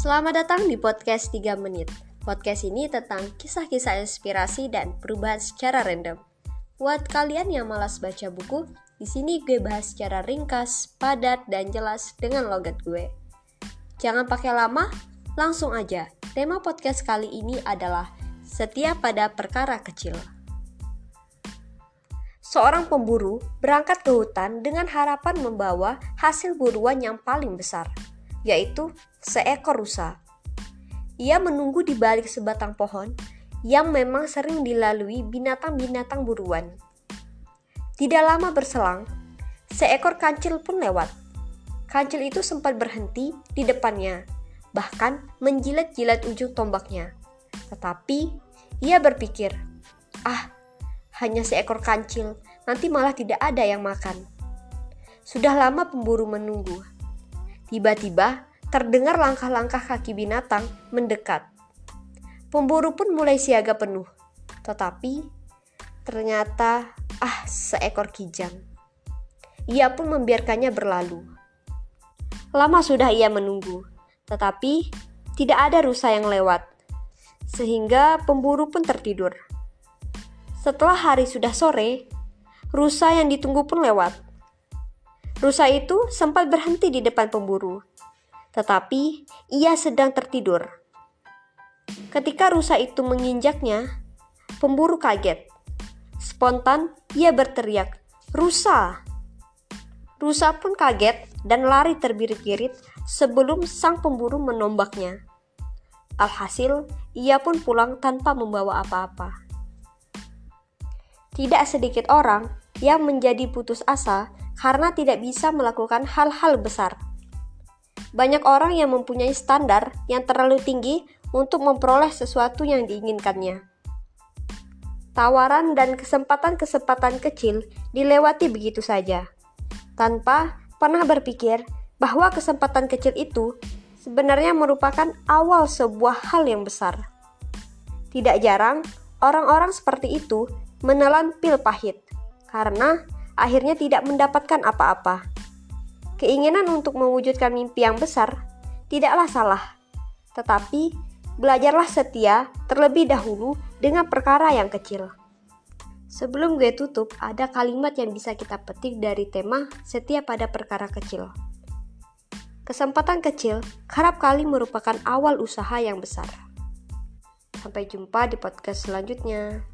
Selamat datang di podcast 3 menit. Podcast ini tentang kisah-kisah inspirasi dan perubahan secara random. Buat kalian yang malas baca buku, di sini gue bahas secara ringkas, padat, dan jelas dengan logat gue. Jangan pakai lama, langsung aja. Tema podcast kali ini adalah setia pada perkara kecil. Seorang pemburu berangkat ke hutan dengan harapan membawa hasil buruan yang paling besar, yaitu seekor rusa. Ia menunggu di balik sebatang pohon yang memang sering dilalui binatang-binatang buruan. Tidak lama berselang, seekor kancil pun lewat. Kancil itu sempat berhenti di depannya, bahkan menjilat-jilat ujung tombaknya. Tetapi ia berpikir, "Ah, hanya seekor kancil, nanti malah tidak ada yang makan. Sudah lama pemburu menunggu. Tiba-tiba terdengar langkah-langkah kaki binatang mendekat. Pemburu pun mulai siaga penuh. Tetapi ternyata ah seekor kijang. Ia pun membiarkannya berlalu. Lama sudah ia menunggu, tetapi tidak ada rusa yang lewat. Sehingga pemburu pun tertidur. Setelah hari sudah sore, rusa yang ditunggu pun lewat. Rusa itu sempat berhenti di depan pemburu, tetapi ia sedang tertidur. Ketika rusa itu menginjaknya, pemburu kaget. Spontan ia berteriak, "Rusa!" Rusa pun kaget dan lari terbirit-birit sebelum sang pemburu menombaknya. Alhasil, ia pun pulang tanpa membawa apa-apa. Tidak sedikit orang yang menjadi putus asa karena tidak bisa melakukan hal-hal besar. Banyak orang yang mempunyai standar yang terlalu tinggi untuk memperoleh sesuatu yang diinginkannya. Tawaran dan kesempatan-kesempatan kecil dilewati begitu saja, tanpa pernah berpikir bahwa kesempatan kecil itu sebenarnya merupakan awal sebuah hal yang besar. Tidak jarang, orang-orang seperti itu menelan pil pahit karena akhirnya tidak mendapatkan apa-apa. Keinginan untuk mewujudkan mimpi yang besar tidaklah salah, tetapi belajarlah setia terlebih dahulu dengan perkara yang kecil. Sebelum gue tutup, ada kalimat yang bisa kita petik dari tema setia pada perkara kecil. Kesempatan kecil kerap kali merupakan awal usaha yang besar. Sampai jumpa di podcast selanjutnya.